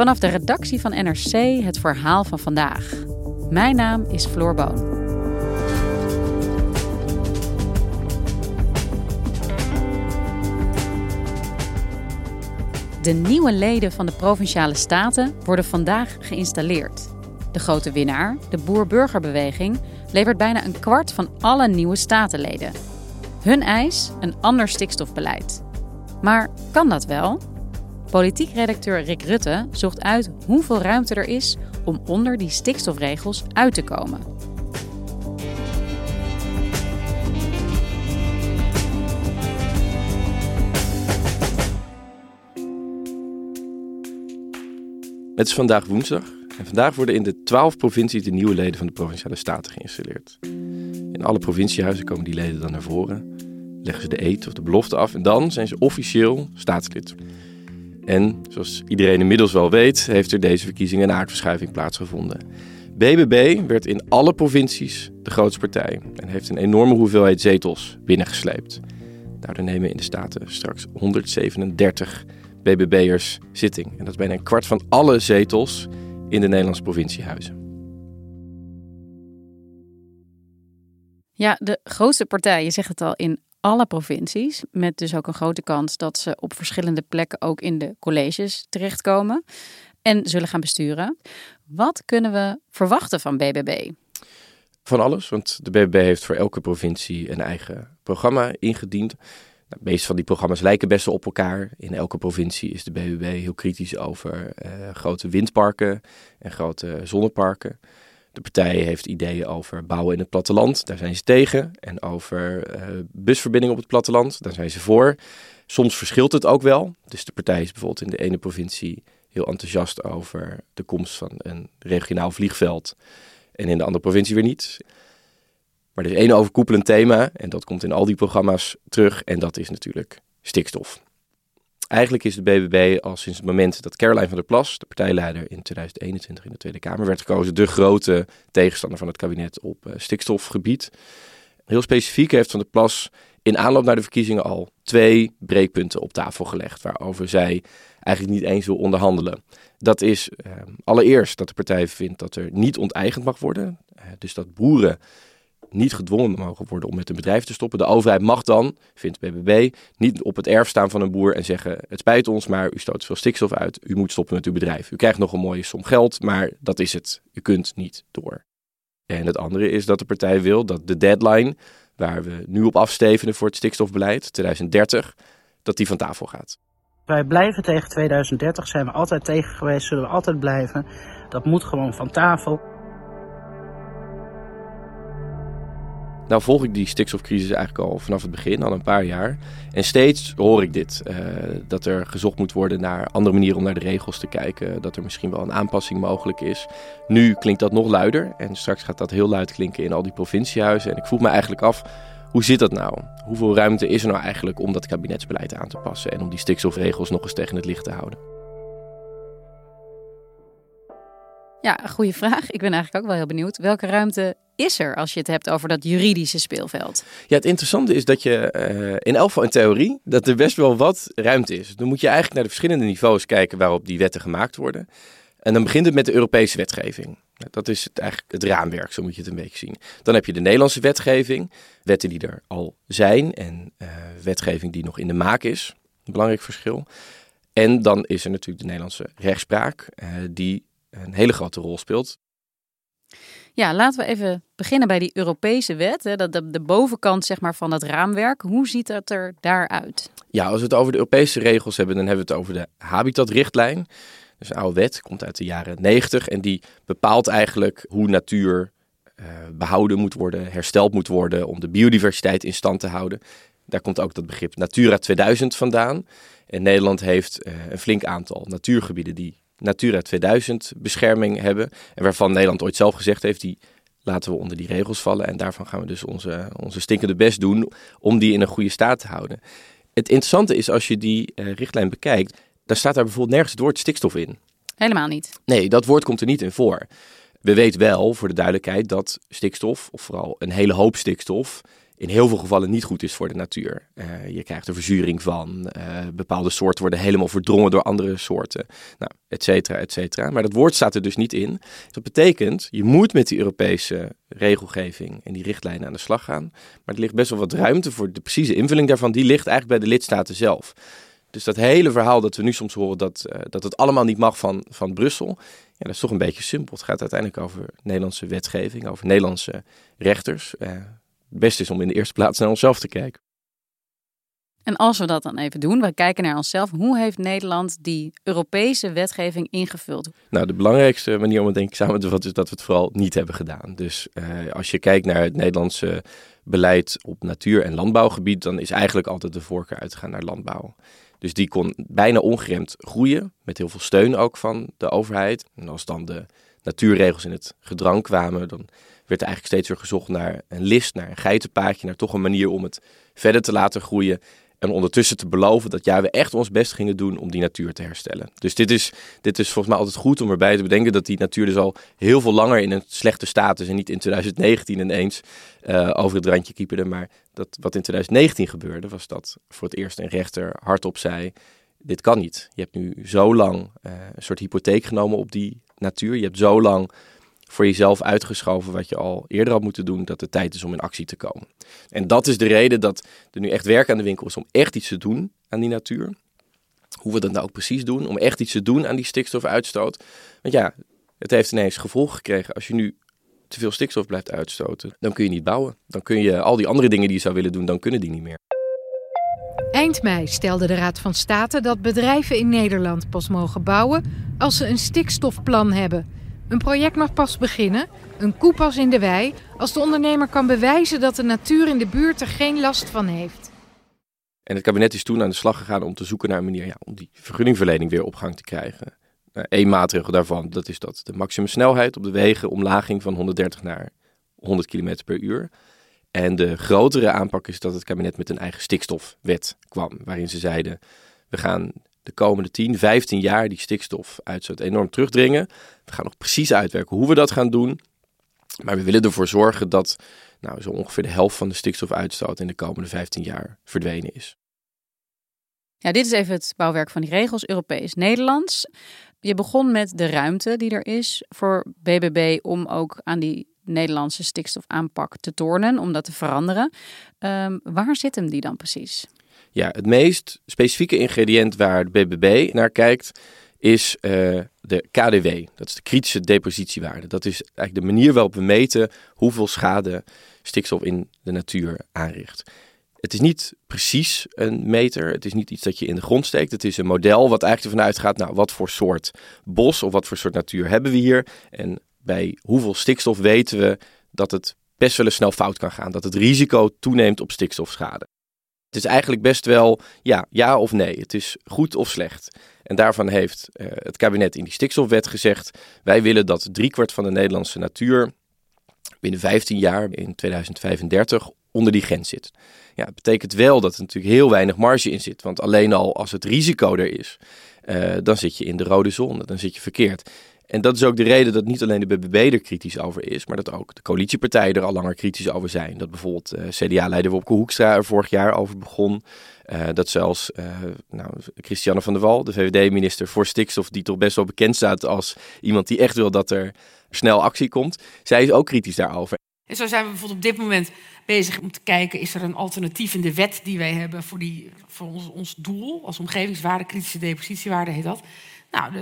Vanaf de redactie van NRC het verhaal van vandaag. Mijn naam is Floor Boon. De nieuwe leden van de provinciale staten worden vandaag geïnstalleerd. De grote winnaar, de Boer-Burgerbeweging, levert bijna een kwart van alle nieuwe statenleden. Hun eis: een ander stikstofbeleid. Maar kan dat wel? Politiek redacteur Rick Rutte zocht uit hoeveel ruimte er is om onder die stikstofregels uit te komen. Het is vandaag woensdag en vandaag worden in de twaalf provincies de nieuwe leden van de Provinciale Staten geïnstalleerd. In alle provinciehuizen komen die leden dan naar voren, leggen ze de eet of de belofte af en dan zijn ze officieel staatslid. En zoals iedereen inmiddels wel weet, heeft er deze verkiezingen een aardverschuiving plaatsgevonden. BBB werd in alle provincies de grootste partij en heeft een enorme hoeveelheid zetels binnengesleept. Daardoor nemen in de Staten straks 137 BBB'ers zitting. En dat is bijna een kwart van alle zetels in de Nederlandse provinciehuizen. Ja, de grootste partij, je zegt het al, in alle provincies. Met dus ook een grote kans dat ze op verschillende plekken ook in de colleges terechtkomen. En zullen gaan besturen. Wat kunnen we verwachten van BBB? Van alles, want de BBB heeft voor elke provincie een eigen programma ingediend. De meeste van die programma's lijken best wel op elkaar. In elke provincie is de BBB heel kritisch over uh, grote windparken en grote zonneparken. De partij heeft ideeën over bouwen in het platteland, daar zijn ze tegen. En over uh, busverbindingen op het platteland, daar zijn ze voor. Soms verschilt het ook wel. Dus de partij is bijvoorbeeld in de ene provincie heel enthousiast over de komst van een regionaal vliegveld. En in de andere provincie weer niet. Maar er is één overkoepelend thema en dat komt in al die programma's terug en dat is natuurlijk stikstof. Eigenlijk is de BBB al sinds het moment dat Caroline van der Plas, de partijleider in 2021 in de Tweede Kamer, werd gekozen, de grote tegenstander van het kabinet op uh, stikstofgebied. Heel specifiek heeft Van der Plas in aanloop naar de verkiezingen al twee breekpunten op tafel gelegd, waarover zij eigenlijk niet eens wil onderhandelen. Dat is uh, allereerst dat de partij vindt dat er niet onteigend mag worden, uh, dus dat boeren niet gedwongen mogen worden om met een bedrijf te stoppen. De overheid mag dan, vindt BBB, niet op het erf staan van een boer en zeggen: Het spijt ons, maar u stoot veel stikstof uit. U moet stoppen met uw bedrijf. U krijgt nog een mooie som geld, maar dat is het. U kunt niet door. En het andere is dat de partij wil dat de deadline, waar we nu op afstevenen voor het stikstofbeleid, 2030, dat die van tafel gaat. Wij blijven tegen 2030, zijn we altijd tegen geweest, zullen we altijd blijven. Dat moet gewoon van tafel. Nou volg ik die stikstofcrisis eigenlijk al vanaf het begin, al een paar jaar. En steeds hoor ik dit. Uh, dat er gezocht moet worden naar andere manieren om naar de regels te kijken. Dat er misschien wel een aanpassing mogelijk is. Nu klinkt dat nog luider. En straks gaat dat heel luid klinken in al die provinciehuizen. En ik vroeg me eigenlijk af, hoe zit dat nou? Hoeveel ruimte is er nou eigenlijk om dat kabinetsbeleid aan te passen? En om die stikstofregels nog eens tegen het licht te houden? Ja, goede vraag. Ik ben eigenlijk ook wel heel benieuwd. Welke ruimte is er als je het hebt over dat juridische speelveld? Ja, het interessante is dat je uh, in elk geval in theorie dat er best wel wat ruimte is. Dan moet je eigenlijk naar de verschillende niveaus kijken waarop die wetten gemaakt worden. En dan begint het met de Europese wetgeving. Dat is het, eigenlijk het raamwerk, zo moet je het een beetje zien. Dan heb je de Nederlandse wetgeving, wetten die er al zijn en uh, wetgeving die nog in de maak is. Een belangrijk verschil. En dan is er natuurlijk de Nederlandse rechtspraak, uh, die een hele grote rol speelt. Ja, laten we even beginnen bij die Europese wet. Hè, de, de, bovenkant zeg maar, van dat raamwerk. Hoe ziet dat er daaruit? Ja, als we het over de Europese regels hebben, dan hebben we het over de habitatrichtlijn. Dus een oude wet, komt uit de jaren 90 en die bepaalt eigenlijk hoe natuur uh, behouden moet worden, hersteld moet worden om de biodiversiteit in stand te houden. Daar komt ook dat begrip Natura 2000 vandaan. En Nederland heeft uh, een flink aantal natuurgebieden die Natura 2000 bescherming hebben. En waarvan Nederland ooit zelf gezegd heeft, die laten we onder die regels vallen. En daarvan gaan we dus onze, onze stinkende best doen om die in een goede staat te houden. Het interessante is als je die uh, richtlijn bekijkt, daar staat daar bijvoorbeeld nergens het woord stikstof in. Helemaal niet. Nee, dat woord komt er niet in voor. We weten wel, voor de duidelijkheid, dat stikstof, of vooral een hele hoop stikstof, in heel veel gevallen niet goed is voor de natuur. Uh, je krijgt er verzuring van. Uh, bepaalde soorten worden helemaal verdrongen door andere soorten. Nou, et cetera, et cetera. Maar dat woord staat er dus niet in. Dat betekent, je moet met die Europese regelgeving en die richtlijnen aan de slag gaan. Maar er ligt best wel wat ruimte voor de precieze invulling daarvan. Die ligt eigenlijk bij de lidstaten zelf. Dus dat hele verhaal dat we nu soms horen dat, uh, dat het allemaal niet mag van, van Brussel. Ja, dat is toch een beetje simpel. Het gaat uiteindelijk over Nederlandse wetgeving, over Nederlandse rechters het beste is om in de eerste plaats naar onszelf te kijken. En als we dat dan even doen, we kijken naar onszelf, hoe heeft Nederland die Europese wetgeving ingevuld? Nou, de belangrijkste manier om het denk ik samen te vatten is dat we het vooral niet hebben gedaan. Dus uh, als je kijkt naar het Nederlandse beleid op natuur- en landbouwgebied, dan is eigenlijk altijd de voorkeur uitgegaan naar landbouw. Dus die kon bijna ongeremd groeien, met heel veel steun ook van de overheid. En als dan de natuurregels in het gedrang kwamen, dan werd er eigenlijk steeds weer gezocht naar een list, naar een geitenpaadje, naar toch een manier om het verder te laten groeien. En ondertussen te beloven dat ja, we echt ons best gingen doen om die natuur te herstellen. Dus dit is, dit is volgens mij altijd goed om erbij te bedenken dat die natuur dus al heel veel langer in een slechte staat is. En niet in 2019 ineens uh, over het randje kieperde. Maar dat, wat in 2019 gebeurde, was dat voor het eerst een rechter hardop zei: Dit kan niet. Je hebt nu zo lang uh, een soort hypotheek genomen op die natuur. Je hebt zo lang voor jezelf uitgeschoven wat je al eerder had moeten doen, dat het tijd is om in actie te komen. En dat is de reden dat er nu echt werk aan de winkel is om echt iets te doen aan die natuur. Hoe we dat nou ook precies doen, om echt iets te doen aan die stikstofuitstoot. Want ja, het heeft ineens gevolgen gekregen. Als je nu te veel stikstof blijft uitstoten, dan kun je niet bouwen. Dan kun je al die andere dingen die je zou willen doen, dan kunnen die niet meer. Eind mei stelde de Raad van State dat bedrijven in Nederland pas mogen bouwen als ze een stikstofplan hebben. Een project mag pas beginnen, een koe pas in de wei, als de ondernemer kan bewijzen dat de natuur in de buurt er geen last van heeft. En het kabinet is toen aan de slag gegaan om te zoeken naar een manier ja, om die vergunningverlening weer op gang te krijgen. Eén maatregel daarvan, dat is dat de maximumsnelheid op de wegen omlaging van 130 naar 100 km per uur. En de grotere aanpak is dat het kabinet met een eigen stikstofwet kwam, waarin ze zeiden, we gaan de komende 10, 15 jaar die stikstofuitstoot enorm terugdringen. We gaan nog precies uitwerken hoe we dat gaan doen. Maar we willen ervoor zorgen dat nou, zo ongeveer de helft van de stikstofuitstoot in de komende 15 jaar verdwenen is. Ja, dit is even het bouwwerk van die regels, Europees, Nederlands. Je begon met de ruimte die er is voor BBB om ook aan die Nederlandse stikstofaanpak te tornen, om dat te veranderen. Um, waar zit hem die dan precies? Ja, het meest specifieke ingrediënt waar de BBB naar kijkt is uh, de KDW. Dat is de kritische depositiewaarde. Dat is eigenlijk de manier waarop we meten hoeveel schade stikstof in de natuur aanricht. Het is niet precies een meter. Het is niet iets dat je in de grond steekt. Het is een model wat eigenlijk ervan uitgaat, nou, wat voor soort bos of wat voor soort natuur hebben we hier? En bij hoeveel stikstof weten we dat het best wel eens snel fout kan gaan. Dat het risico toeneemt op stikstofschade. Het is eigenlijk best wel ja, ja of nee. Het is goed of slecht. En daarvan heeft uh, het kabinet in die stikstofwet gezegd: wij willen dat driekwart van de Nederlandse natuur binnen 15 jaar, in 2035, onder die grens zit. Ja, het betekent wel dat er natuurlijk heel weinig marge in zit. Want alleen al als het risico er is, uh, dan zit je in de rode zone, dan zit je verkeerd. En dat is ook de reden dat niet alleen de BBB er kritisch over is, maar dat ook de coalitiepartijen er al langer kritisch over zijn. Dat bijvoorbeeld uh, CDA-leider Wopke Hoekstra er vorig jaar over begon. Uh, dat zelfs uh, nou, Christiane van der Wal, de VVD-minister voor stikstof, die toch best wel bekend staat als iemand die echt wil dat er snel actie komt, zij is ook kritisch daarover. En zo zijn we bijvoorbeeld op dit moment bezig om te kijken... is er een alternatief in de wet die wij hebben voor, die, voor ons, ons doel... als omgevingswaarde, kritische depositiewaarde heet dat Nou,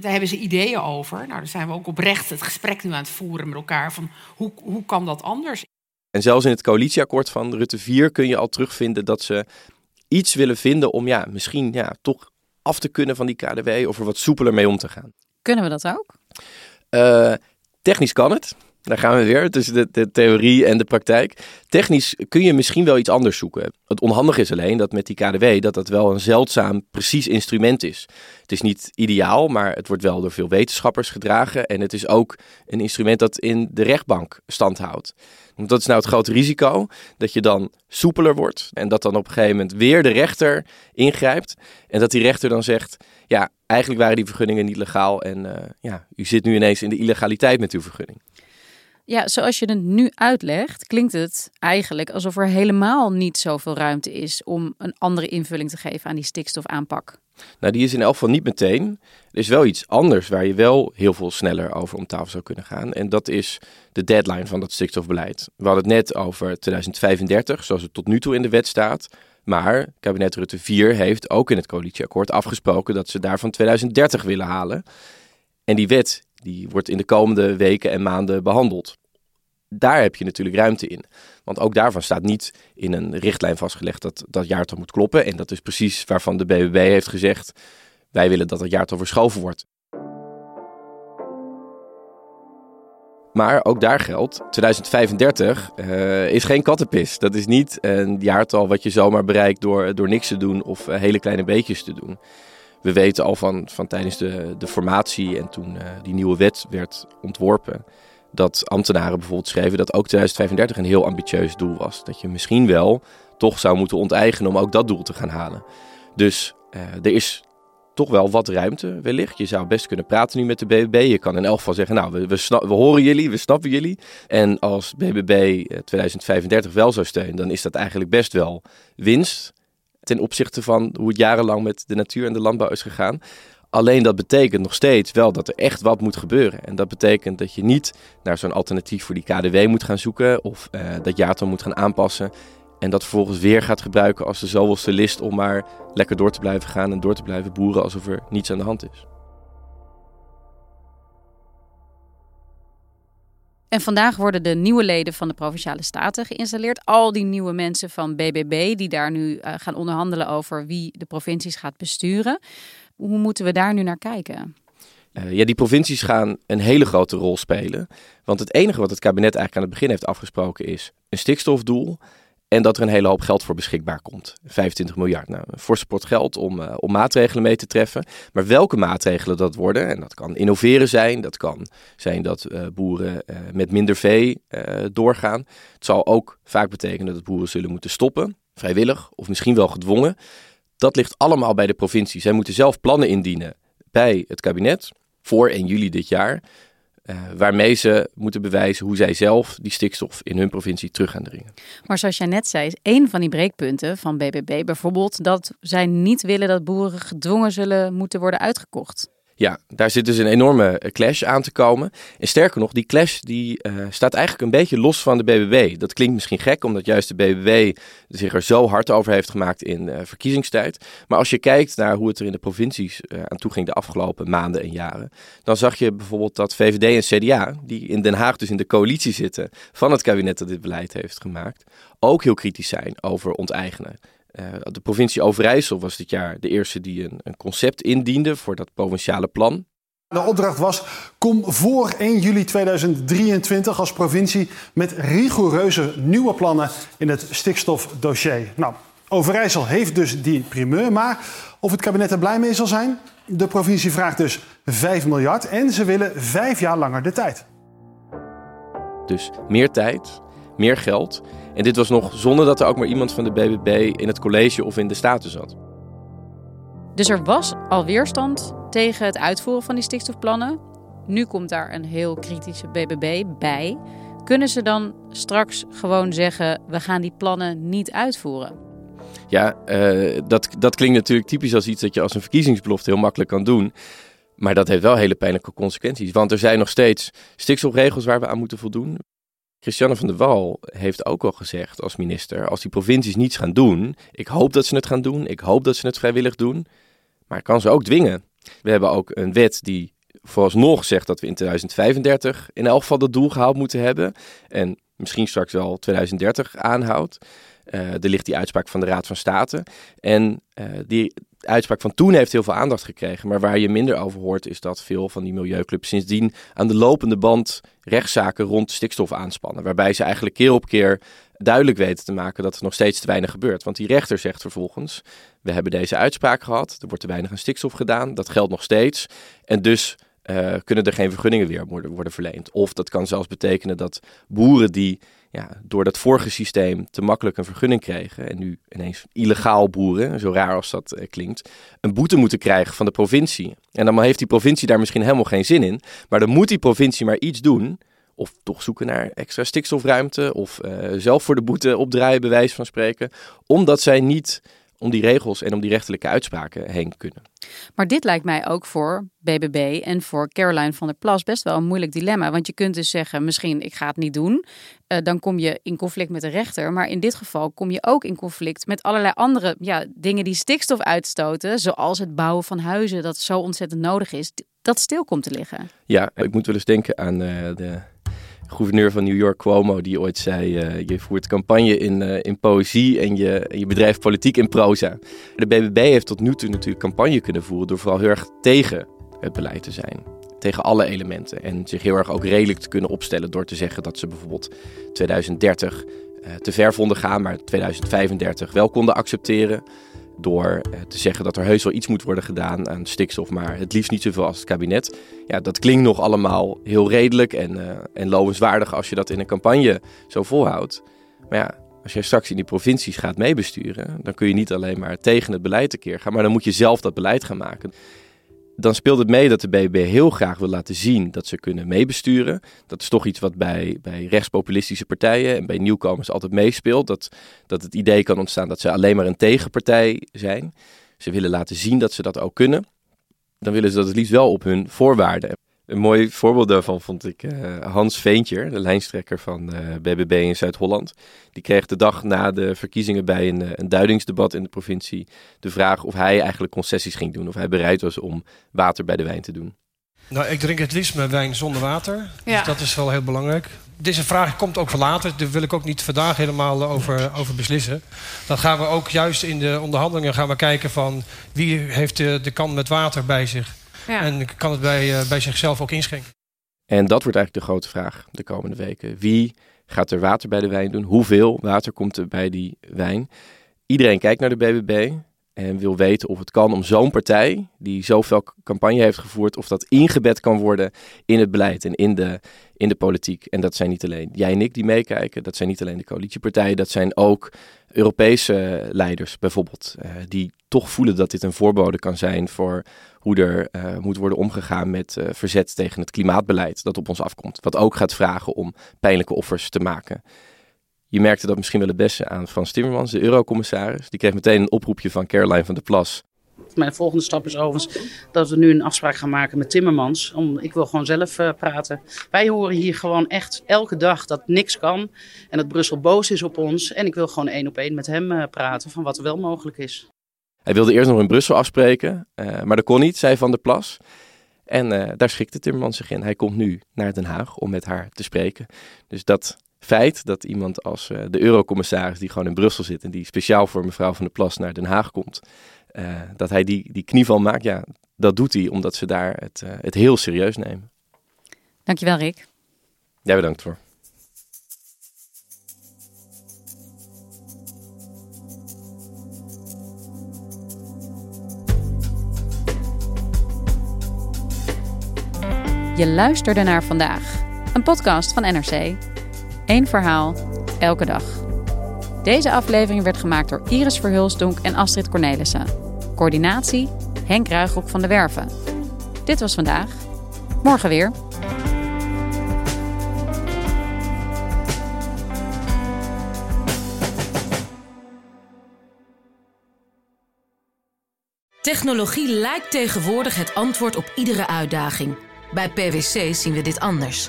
daar hebben ze ideeën over. Nou, daar zijn we ook oprecht het gesprek nu aan het voeren met elkaar van hoe, hoe kan dat anders? En zelfs in het coalitieakkoord van Rutte 4 kun je al terugvinden dat ze iets willen vinden om ja, misschien ja, toch af te kunnen van die KDW of er wat soepeler mee om te gaan. Kunnen we dat ook? Uh, technisch kan het. Daar gaan we weer, tussen de, de, theorie en de praktijk. Technisch kun je misschien wel iets anders zoeken. Het onhandige is alleen dat met die KDW dat dat wel een zeldzaam precies instrument is. Het is niet ideaal, maar het wordt wel door veel wetenschappers gedragen. En het is ook een instrument dat in de rechtbank stand houdt. Want dat is nou het grote risico, dat je dan soepeler wordt. En dat dan op een gegeven moment weer de rechter ingrijpt. En dat die rechter dan zegt, ja, eigenlijk waren die vergunningen niet legaal. En uh, ja, u zit nu ineens in de illegaliteit met uw vergunning. Ja, zoals je het nu uitlegt, klinkt het eigenlijk alsof er helemaal niet zoveel ruimte is om een andere invulling te geven aan die stikstofaanpak. Nou, die is in elk geval niet meteen. Er is wel iets anders waar je wel heel veel sneller over om tafel zou kunnen gaan. En dat is de deadline van dat stikstofbeleid. We hadden het net over 2035, zoals het tot nu toe in de wet staat. Maar kabinet Rutte 4 heeft ook in het coalitieakkoord afgesproken dat ze daarvan 2030 willen halen. En die wet die wordt in de komende weken en maanden behandeld. Daar heb je natuurlijk ruimte in. Want ook daarvan staat niet in een richtlijn vastgelegd dat dat jaartal moet kloppen. En dat is precies waarvan de BBB heeft gezegd: wij willen dat dat jaartal verschoven wordt. Maar ook daar geldt, 2035 uh, eh, is geen kattenpis. Dat is niet een jaartal wat je zomaar bereikt door, door niks te doen of uh, hele kleine beetjes te doen we weten al van, van tijdens de, de formatie en toen uh, die nieuwe wet werd ontworpen, dat ambtenaren bijvoorbeeld schreven dat ook 2035 een heel ambitieus doel was. Dat je misschien wel toch zou moeten onteigenen om ook dat doel te gaan halen. Dus uh, er is toch wel wat ruimte wellicht. Je zou best kunnen praten nu met de BBB. Je kan in elk geval zeggen, nou, we, we, we horen jullie, we snappen jullie. En als BBB 2035 eh, wel zou steunen, dan is dat eigenlijk best wel winst ten opzichte van hoe het jarenlang met de natuur en de landbouw is gegaan. Alleen dat betekent nog steeds wel dat er echt wat moet gebeuren. En dat betekent dat je niet naar zo'n alternatief voor die KDW moet gaan zoeken of uh, dat jaartal moet gaan aanpassen. En dat vervolgens weer gaat gebruiken als de zoveelste list om maar lekker door te blijven gaan en door te blijven boeren alsof er niets aan de hand is. En vandaag worden de nieuwe leden van de Provinciale Staten geïnstalleerd. Al die nieuwe mensen van BBB die daar nu uh, gaan onderhandelen over wie de provincies gaat besturen. Hoe moeten we daar nu naar kijken? Uh, ja, die provincies gaan een hele grote rol spelen. Want het enige wat het kabinet eigenlijk aan het begin heeft afgesproken is een stikstofdoel en dat er een hele hoop geld voor beschikbaar komt. 25 miljard. Nou, een geld om, uh, om maatregelen mee te treffen. Maar welke maatregelen dat worden, en dat kan innoveren zijn, dat kan zijn dat uh, boeren met minder vee doorgaan. Het zal ook vaak betekenen dat boeren zullen moeten stoppen, vrijwillig of misschien wel gedwongen. Dat ligt allemaal bij de provincie. Zij moeten zelf plannen indienen bij het kabinet voor 1 juli dit jaar. Uh, waarmee ze moeten bewijzen hoe zij zelf die stikstof in hun provincie terug gaan dringen. Maar zoals jij net zei, is één van die breekpunten van BBB bijvoorbeeld dat zij niet willen dat boeren gedwongen zullen moeten worden uitgekocht. Ja, daar zit dus een enorme eh, clash aan te komen. En sterker nog, die clash die, uh, staat eigenlijk een beetje los van de BBB. Dat klinkt misschien gek, omdat juist de BBB zich er zo hard over heeft gemaakt in uh, verkiezingstijd. Maar als je kijkt naar hoe het er in de provincies aan toe ging de afgelopen maanden en jaren, dan zag je bijvoorbeeld dat VVD en CDA, die in Den Haag dus in de coalitie zitten van het kabinet dat dit beleid heeft gemaakt, ook heel kritisch zijn over onteigenen. Uh, de provincie Overijssel was dit jaar de eerste die een, een concept indiende voor dat provinciale plan. De opdracht was: kom voor 1 juli 2023 als provincie met rigoureuze nieuwe plannen in het stikstofdossier. Nou, Overijssel heeft dus die primeur, maar of het kabinet er blij mee zal zijn? De provincie vraagt dus 5 miljard en ze willen vijf jaar langer de tijd. Dus meer tijd, meer geld. En dit was nog zonder dat er ook maar iemand van de BBB in het college of in de staten zat. Dus er was al weerstand tegen het uitvoeren van die stikstofplannen. Nu komt daar een heel kritische BBB bij. Kunnen ze dan straks gewoon zeggen: we gaan die plannen niet uitvoeren? Ja, uh, dat, dat klinkt natuurlijk typisch als iets dat je als een verkiezingsbelofte heel makkelijk kan doen. Maar dat heeft wel hele pijnlijke consequenties. Want er zijn nog steeds stikstofregels waar we aan moeten voldoen. Christiane van der Wal heeft ook al gezegd als minister: als die provincies niets gaan doen, ik hoop dat ze het gaan doen, ik hoop dat ze het vrijwillig doen, maar ik kan ze ook dwingen. We hebben ook een wet die vooralsnog zegt dat we in 2035 in elk geval dat doel gehaald moeten hebben. En misschien straks wel 2030 aanhoudt. Uh, er ligt die uitspraak van de Raad van State. En uh, die uitspraak van toen heeft heel veel aandacht gekregen. Maar waar je minder over hoort, is dat veel van die milieuclubs sindsdien aan de lopende band rechtszaken rond stikstof aanspannen. Waarbij ze eigenlijk keer op keer duidelijk weten te maken dat er nog steeds te weinig gebeurt. Want die rechter zegt vervolgens: We hebben deze uitspraak gehad, er wordt te weinig aan stikstof gedaan, dat geldt nog steeds. En dus uh, kunnen er geen vergunningen weer worden, worden verleend. Of dat kan zelfs betekenen dat boeren die ja, door dat vorige systeem te makkelijk een vergunning kregen en nu ineens illegaal boeren, zo raar als dat uh, klinkt, een boete moeten krijgen van de provincie. En dan heeft die provincie daar misschien helemaal geen zin in, maar dan moet die provincie maar iets doen of toch zoeken naar extra stikstofruimte of uh, zelf voor de boete opdraaien, bewijs van spreken, omdat zij niet om die regels en om die rechterlijke uitspraken heen kunnen. Maar dit lijkt mij ook voor BBB en voor Caroline van der Plas best wel een moeilijk dilemma. Want je kunt dus zeggen, misschien ik ga het niet doen. Uh, dan kom je in conflict met de rechter. Maar in dit geval kom je ook in conflict met allerlei andere ja, dingen die stikstof uitstoten. Zoals het bouwen van huizen, dat zo ontzettend nodig is. Dat stil komt te liggen. Ja, ik moet wel eens denken aan uh, de gouverneur van New York, Cuomo, die ooit zei: uh, je voert campagne in, uh, in poëzie en je, je bedrijft politiek in proza. De BBB heeft tot nu toe natuurlijk campagne kunnen voeren door vooral heel erg tegen het beleid te zijn. Tegen alle elementen. En zich heel erg ook redelijk te kunnen opstellen door te zeggen dat ze bijvoorbeeld 2030 uh, te ver vonden gaan, maar 2035 wel konden accepteren door eh, te zeggen dat er heus wel iets moet worden gedaan aan stikstof, maar het liefst niet zoveel als het kabinet. Ja, dat klinkt nog allemaal heel redelijk en, uh, en lovenswaardig als je dat in een campagne zo volhoudt. Maar ja, als je straks in die provincies gaat meebesturen, dan kun je niet alleen maar tegen het beleid tekeer gaan, maar dan moet je zelf dat beleid gaan maken dan speelt het mee dat de BBB heel graag wil laten zien dat ze kunnen meebesturen. Dat is toch iets wat bij, bij rechtspopulistische partijen en bij nieuwkomers altijd meespeelt. Dat, dat het idee kan ontstaan dat ze alleen maar een tegenpartij zijn. Ze willen laten zien dat ze dat ook kunnen. Dan willen ze dat het liefst wel op hun voorwaarden. Een mooi voorbeeld daarvan vond ik uh, Hans Veentjer, de lijnstrekker van uh, BBB in Zuid-Holland. Die kreeg de dag na de verkiezingen bij een, uh, een duidingsdebat in de provincie de vraag of hij eigenlijk concessies ging doen. Of hij bereid was om water bij de wijn te doen. Nou, ik drink het liefst mijn wijn zonder water. Ja. Dus dat is wel heel belangrijk. Deze vraag komt ook voor later. Daar wil ik ook niet vandaag helemaal over, over beslissen. Dan gaan we ook juist in de onderhandelingen gaan we kijken van wie heeft de, de kan met water bij zich. Ja. En kan het bij, uh, bij zichzelf ook inschenken. En dat wordt eigenlijk de grote vraag de komende weken. Wie gaat er water bij de wijn doen? Hoeveel water komt er bij die wijn? Iedereen kijkt naar de BBB en wil weten of het kan om zo'n partij, die zoveel campagne heeft gevoerd, of dat ingebed kan worden in het beleid en in de, in de politiek. En dat zijn niet alleen jij en ik die meekijken, dat zijn niet alleen de coalitiepartijen, dat zijn ook Europese leiders bijvoorbeeld, uh, die toch voelen dat dit een voorbode kan zijn voor hoe er uh, moet worden omgegaan met uh, verzet tegen het klimaatbeleid dat op ons afkomt. Wat ook gaat vragen om pijnlijke offers te maken. Je merkte dat misschien wel het beste aan Frans Timmermans, de eurocommissaris. Die kreeg meteen een oproepje van Caroline van der Plas. Mijn volgende stap is overigens dat we nu een afspraak gaan maken met Timmermans. Om, ik wil gewoon zelf uh, praten. Wij horen hier gewoon echt elke dag dat niks kan. En dat Brussel boos is op ons. En ik wil gewoon één op één met hem uh, praten van wat er wel mogelijk is. Hij wilde eerst nog in Brussel afspreken, uh, maar dat kon niet, zei Van der Plas. En daar schikte Timmermans zich in. Hij komt nu naar Den Haag om met haar te spreken. Dus dat feit dat iemand als uh, de eurocommissaris, die gewoon in Brussel zit en die speciaal voor mevrouw van der Plas naar Den Haag komt, uh, dat hij die, die knieval maakt, ja, dat doet hij omdat ze daar het, uh, het heel serieus nemen. Dankjewel, Rick. Jij bedankt voor. Je luisterde naar vandaag, een podcast van NRC. Eén verhaal, elke dag. Deze aflevering werd gemaakt door Iris Verhulsdonk en Astrid Cornelissen. Coördinatie Henk Ruigrok van de Werven. Dit was vandaag. Morgen weer. Technologie lijkt tegenwoordig het antwoord op iedere uitdaging. Bij PwC zien we dit anders.